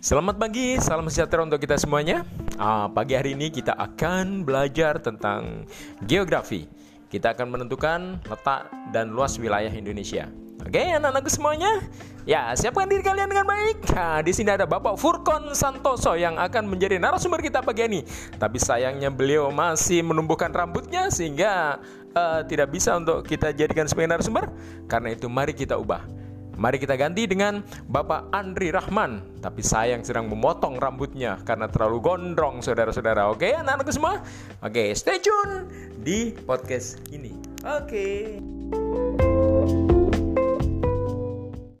Selamat pagi, salam sejahtera untuk kita semuanya. Uh, pagi hari ini kita akan belajar tentang geografi. Kita akan menentukan letak dan luas wilayah Indonesia. Oke, anak-anakku semuanya, ya siapkan diri kalian dengan baik. Nah, di sini ada Bapak Furkon Santoso yang akan menjadi narasumber kita pagi ini. Tapi sayangnya beliau masih menumbuhkan rambutnya sehingga uh, tidak bisa untuk kita jadikan sebagai narasumber. Karena itu, mari kita ubah Mari kita ganti dengan Bapak Andri Rahman. Tapi sayang sedang memotong rambutnya karena terlalu gondrong saudara-saudara. Oke anak-anakku semua? Oke stay tune di podcast ini. Oke.